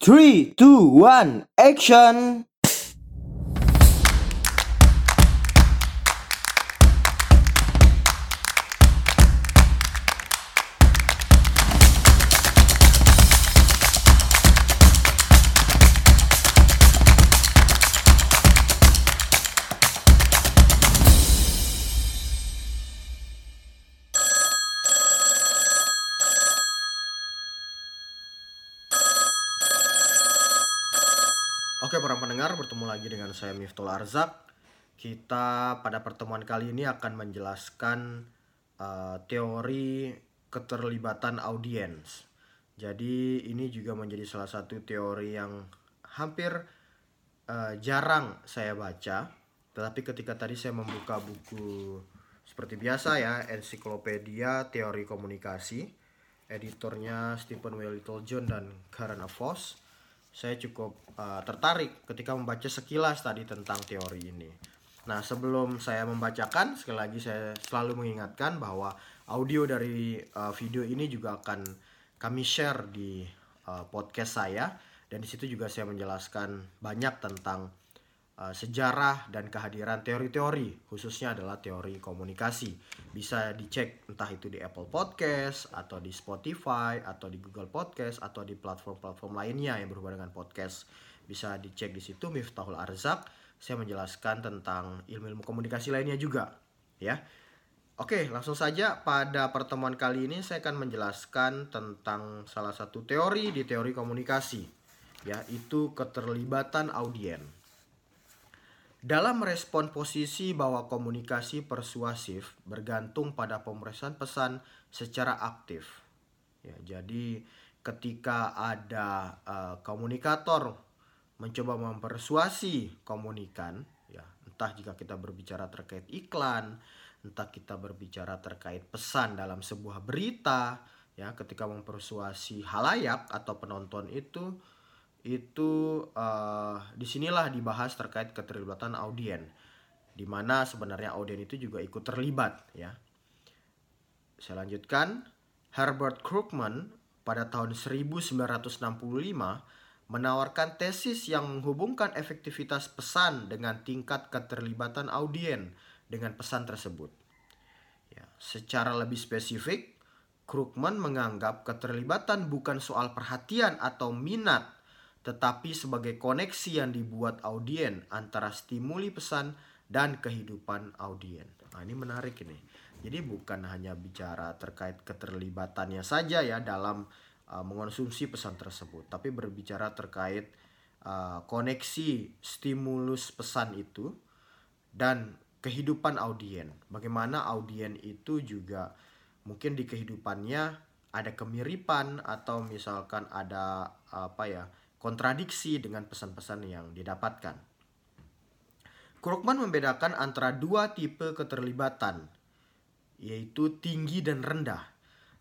Three, two, one, action! Oke para pendengar, bertemu lagi dengan saya Miftol Arzak. Kita pada pertemuan kali ini akan menjelaskan uh, teori keterlibatan audiens. Jadi ini juga menjadi salah satu teori yang hampir uh, jarang saya baca. Tetapi ketika tadi saya membuka buku seperti biasa ya, ensiklopedia teori komunikasi, editornya Stephen W. Littlejohn dan Karen Voss saya cukup uh, tertarik ketika membaca sekilas tadi tentang teori ini. Nah, sebelum saya membacakan, sekali lagi saya selalu mengingatkan bahwa audio dari uh, video ini juga akan kami share di uh, podcast saya dan di situ juga saya menjelaskan banyak tentang uh, sejarah dan kehadiran teori-teori, khususnya adalah teori komunikasi. Bisa dicek entah itu di Apple Podcast atau di Spotify atau di Google Podcast atau di platform-platform lainnya yang berhubungan dengan podcast. Bisa dicek di situ Miftahul Arzak. Saya menjelaskan tentang ilmu-ilmu komunikasi lainnya juga, ya. Oke, langsung saja pada pertemuan kali ini saya akan menjelaskan tentang salah satu teori di teori komunikasi, yaitu keterlibatan audien. Dalam merespon posisi bahwa komunikasi persuasif bergantung pada pemeriksaan pesan secara aktif. Ya, jadi ketika ada uh, komunikator mencoba mempersuasi komunikan, ya entah jika kita berbicara terkait iklan, entah kita berbicara terkait pesan dalam sebuah berita, ya ketika mempersuasi halayak atau penonton itu itu uh, di sinilah dibahas terkait keterlibatan audien di mana sebenarnya audien itu juga ikut terlibat ya saya lanjutkan Herbert Krugman pada tahun 1965 menawarkan tesis yang menghubungkan efektivitas pesan dengan tingkat keterlibatan audien dengan pesan tersebut. Ya, secara lebih spesifik, Krugman menganggap keterlibatan bukan soal perhatian atau minat tetapi sebagai koneksi yang dibuat audien antara stimuli pesan dan kehidupan audien. Nah, ini menarik ini. Jadi bukan hanya bicara terkait keterlibatannya saja ya dalam uh, mengonsumsi pesan tersebut, tapi berbicara terkait uh, koneksi stimulus pesan itu dan kehidupan audien. Bagaimana audien itu juga mungkin di kehidupannya ada kemiripan atau misalkan ada apa ya kontradiksi dengan pesan-pesan yang didapatkan. Krugman membedakan antara dua tipe keterlibatan, yaitu tinggi dan rendah.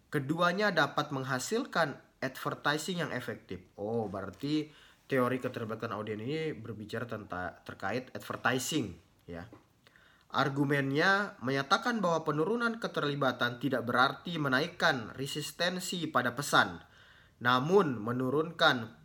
Keduanya dapat menghasilkan advertising yang efektif. Oh, berarti teori keterlibatan audien ini berbicara tentang terkait advertising, ya. Argumennya menyatakan bahwa penurunan keterlibatan tidak berarti menaikkan resistensi pada pesan, namun menurunkan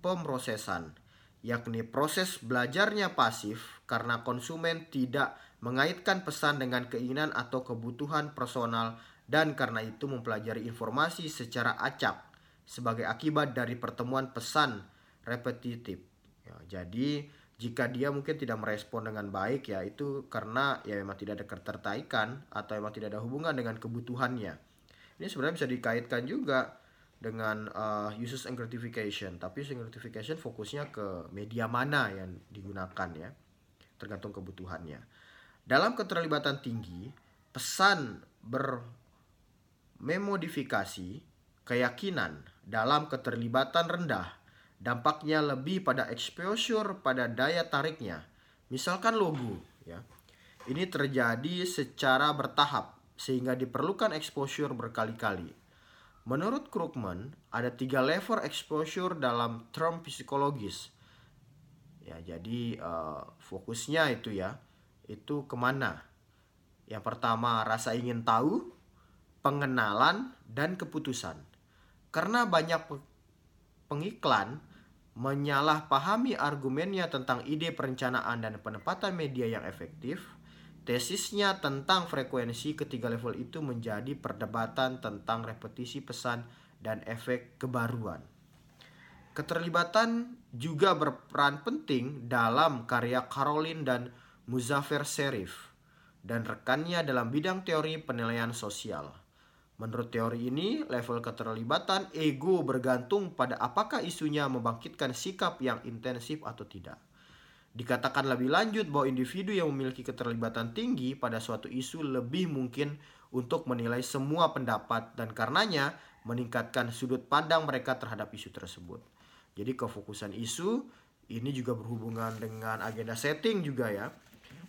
pemrosesan, yakni proses belajarnya pasif karena konsumen tidak mengaitkan pesan dengan keinginan atau kebutuhan personal dan karena itu mempelajari informasi secara acak sebagai akibat dari pertemuan pesan repetitif. Ya, jadi jika dia mungkin tidak merespon dengan baik ya itu karena ya memang tidak ada ketertarikan atau memang tidak ada hubungan dengan kebutuhannya. Ini sebenarnya bisa dikaitkan juga dengan uh, uses and gratification. Tapi uses and gratification fokusnya ke media mana yang digunakan ya tergantung kebutuhannya. Dalam keterlibatan tinggi pesan bermemodifikasi keyakinan dalam keterlibatan rendah dampaknya lebih pada exposure pada daya tariknya. Misalkan logo ya. Ini terjadi secara bertahap sehingga diperlukan exposure berkali-kali Menurut Krugman, ada tiga level exposure dalam term psikologis. Ya, jadi uh, fokusnya itu ya, itu ke mana? Yang pertama rasa ingin tahu, pengenalan, dan keputusan. Karena banyak pengiklan, menyalahpahami argumennya tentang ide perencanaan dan penempatan media yang efektif, tesisnya tentang frekuensi ketiga level itu menjadi perdebatan tentang repetisi pesan dan efek kebaruan. Keterlibatan juga berperan penting dalam karya Caroline dan Muzafer Serif dan rekannya dalam bidang teori penilaian sosial. Menurut teori ini, level keterlibatan ego bergantung pada apakah isunya membangkitkan sikap yang intensif atau tidak. Dikatakan lebih lanjut bahwa individu yang memiliki keterlibatan tinggi pada suatu isu lebih mungkin untuk menilai semua pendapat dan karenanya meningkatkan sudut pandang mereka terhadap isu tersebut. Jadi kefokusan isu ini juga berhubungan dengan agenda setting juga ya.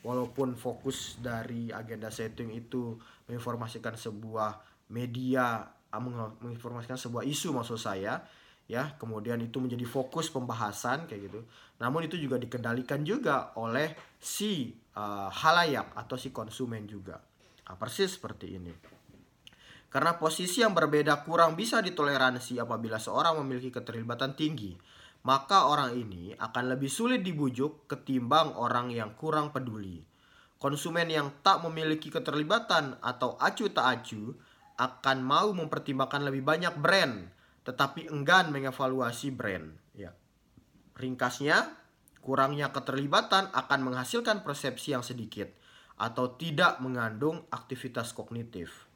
Walaupun fokus dari agenda setting itu menginformasikan sebuah media menginformasikan sebuah isu maksud saya ya. Kemudian itu menjadi fokus pembahasan kayak gitu. Namun itu juga dikendalikan juga oleh si uh, halayak atau si konsumen juga. Nah, persis seperti ini. Karena posisi yang berbeda kurang bisa ditoleransi apabila seorang memiliki keterlibatan tinggi maka orang ini akan lebih sulit dibujuk ketimbang orang yang kurang peduli. Konsumen yang tak memiliki keterlibatan atau acu tak acu akan mau mempertimbangkan lebih banyak brand, tetapi enggan mengevaluasi brand. Ya. Ringkasnya, kurangnya keterlibatan akan menghasilkan persepsi yang sedikit atau tidak mengandung aktivitas kognitif.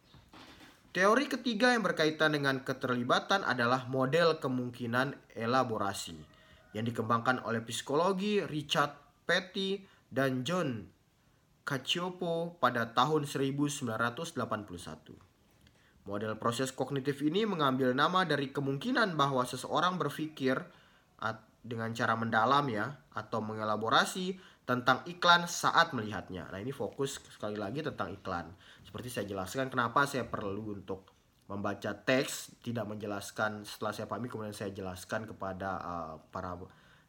Teori ketiga yang berkaitan dengan keterlibatan adalah model kemungkinan elaborasi yang dikembangkan oleh psikologi Richard Petty dan John Cacioppo pada tahun 1981. Model proses kognitif ini mengambil nama dari kemungkinan bahwa seseorang berpikir dengan cara mendalam ya atau mengelaborasi tentang iklan saat melihatnya. Nah, ini fokus sekali lagi tentang iklan. Seperti saya jelaskan kenapa saya perlu untuk membaca teks tidak menjelaskan setelah saya pahami kemudian saya jelaskan kepada uh, para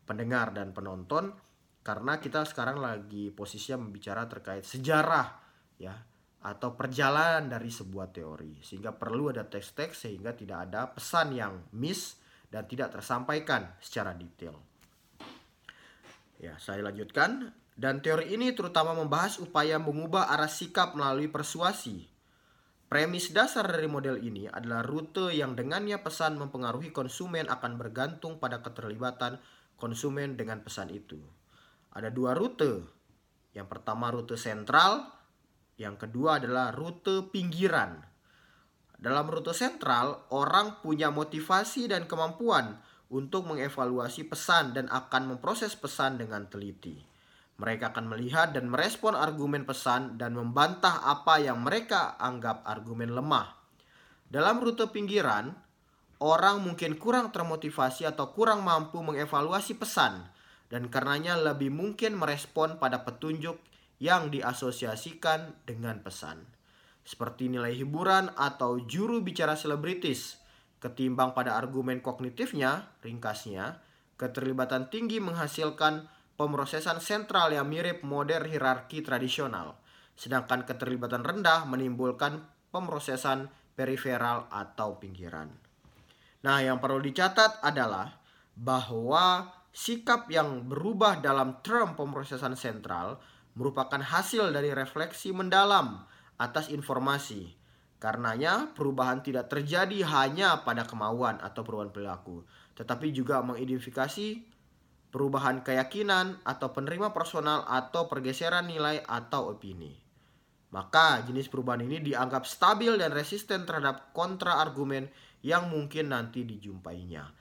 pendengar dan penonton karena kita sekarang lagi posisinya membicara terkait sejarah ya atau perjalanan dari sebuah teori sehingga perlu ada teks-teks sehingga tidak ada pesan yang miss dan tidak tersampaikan secara detail. Ya, saya lanjutkan dan teori ini terutama membahas upaya mengubah arah sikap melalui persuasi. Premis dasar dari model ini adalah rute yang dengannya pesan mempengaruhi konsumen akan bergantung pada keterlibatan konsumen dengan pesan itu. Ada dua rute. Yang pertama rute sentral yang kedua adalah rute pinggiran. Dalam rute sentral, orang punya motivasi dan kemampuan untuk mengevaluasi pesan dan akan memproses pesan dengan teliti. Mereka akan melihat dan merespon argumen pesan dan membantah apa yang mereka anggap argumen lemah. Dalam rute pinggiran, orang mungkin kurang termotivasi atau kurang mampu mengevaluasi pesan dan karenanya lebih mungkin merespon pada petunjuk yang diasosiasikan dengan pesan, seperti nilai hiburan atau juru bicara selebritis. Ketimbang pada argumen kognitifnya, ringkasnya, keterlibatan tinggi menghasilkan pemrosesan sentral yang mirip model hierarki tradisional, sedangkan keterlibatan rendah menimbulkan pemrosesan periferal atau pinggiran. Nah, yang perlu dicatat adalah bahwa sikap yang berubah dalam term pemrosesan sentral merupakan hasil dari refleksi mendalam atas informasi. Karenanya, perubahan tidak terjadi hanya pada kemauan atau perubahan perilaku, tetapi juga mengidentifikasi perubahan keyakinan atau penerima personal atau pergeseran nilai atau opini. Maka jenis perubahan ini dianggap stabil dan resisten terhadap kontra argumen yang mungkin nanti dijumpainya.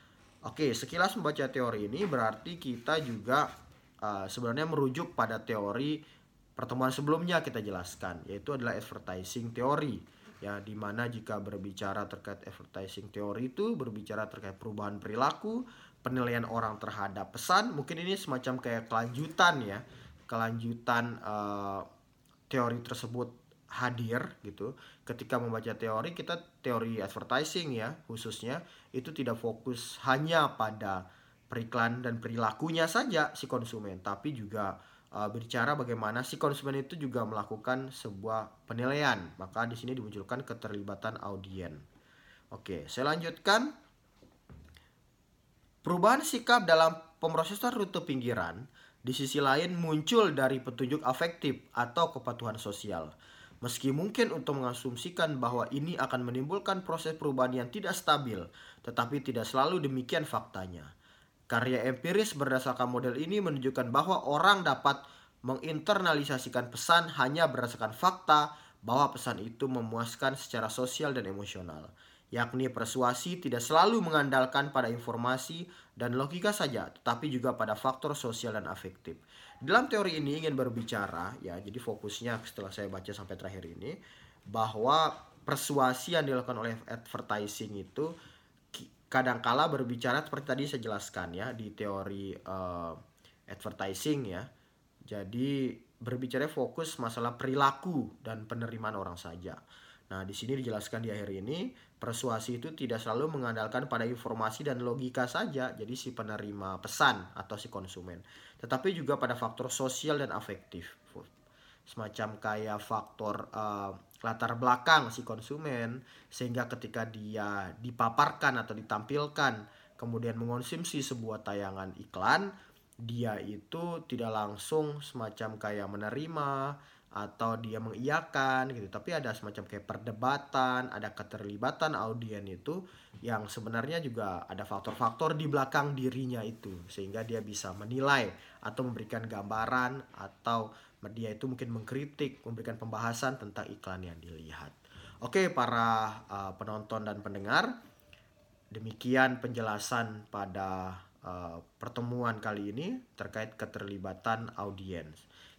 Oke, sekilas membaca teori ini berarti kita juga uh, sebenarnya merujuk pada teori pertemuan sebelumnya kita jelaskan yaitu adalah advertising teori. Ya di mana jika berbicara terkait advertising teori itu berbicara terkait perubahan perilaku penilaian orang terhadap pesan mungkin ini semacam kayak kelanjutan ya. Kelanjutan uh, teori tersebut hadir gitu. Ketika membaca teori kita teori advertising ya khususnya itu tidak fokus hanya pada periklan dan perilakunya saja si konsumen tapi juga uh, berbicara bagaimana si konsumen itu juga melakukan sebuah penilaian. Maka di sini dimunculkan keterlibatan audien. Oke, saya lanjutkan. Perubahan sikap dalam pemrosesan rute pinggiran di sisi lain muncul dari petunjuk afektif atau kepatuhan sosial. Meski mungkin untuk mengasumsikan bahwa ini akan menimbulkan proses perubahan yang tidak stabil, tetapi tidak selalu demikian faktanya. Karya empiris berdasarkan model ini menunjukkan bahwa orang dapat menginternalisasikan pesan hanya berdasarkan fakta bahwa pesan itu memuaskan secara sosial dan emosional yakni persuasi tidak selalu mengandalkan pada informasi dan logika saja, tetapi juga pada faktor sosial dan afektif. Dalam teori ini ingin berbicara, ya, jadi fokusnya setelah saya baca sampai terakhir ini, bahwa persuasi yang dilakukan oleh advertising itu kadangkala berbicara seperti tadi saya jelaskan ya di teori uh, advertising ya. Jadi berbicara fokus masalah perilaku dan penerimaan orang saja. Nah, di sini dijelaskan di akhir ini, persuasi itu tidak selalu mengandalkan pada informasi dan logika saja, jadi si penerima pesan atau si konsumen, tetapi juga pada faktor sosial dan afektif. Semacam kayak faktor uh, latar belakang si konsumen, sehingga ketika dia dipaparkan atau ditampilkan, kemudian mengonsumsi sebuah tayangan iklan, dia itu tidak langsung semacam kayak menerima atau dia mengiyakan gitu. Tapi ada semacam kayak perdebatan ada keterlibatan audien itu yang sebenarnya juga ada faktor-faktor di belakang dirinya itu. Sehingga dia bisa menilai atau memberikan gambaran atau dia itu mungkin mengkritik memberikan pembahasan tentang iklan yang dilihat. Oke para uh, penonton dan pendengar demikian penjelasan pada uh, pertemuan kali ini terkait keterlibatan audiens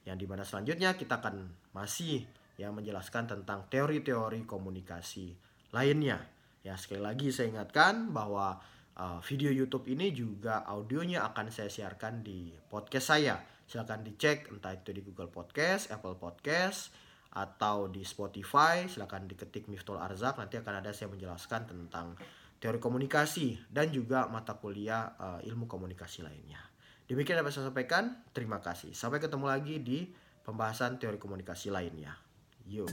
yang di mana selanjutnya kita akan masih ya menjelaskan tentang teori-teori komunikasi lainnya. Ya sekali lagi saya ingatkan bahwa uh, video YouTube ini juga audionya akan saya siarkan di podcast saya. Silahkan dicek entah itu di Google Podcast, Apple Podcast, atau di Spotify. Silahkan diketik Miftol Arzak. Nanti akan ada saya menjelaskan tentang teori komunikasi dan juga mata kuliah uh, ilmu komunikasi lainnya. Demikian dapat saya sampaikan. Terima kasih. Sampai ketemu lagi di pembahasan teori komunikasi lainnya. Yuk.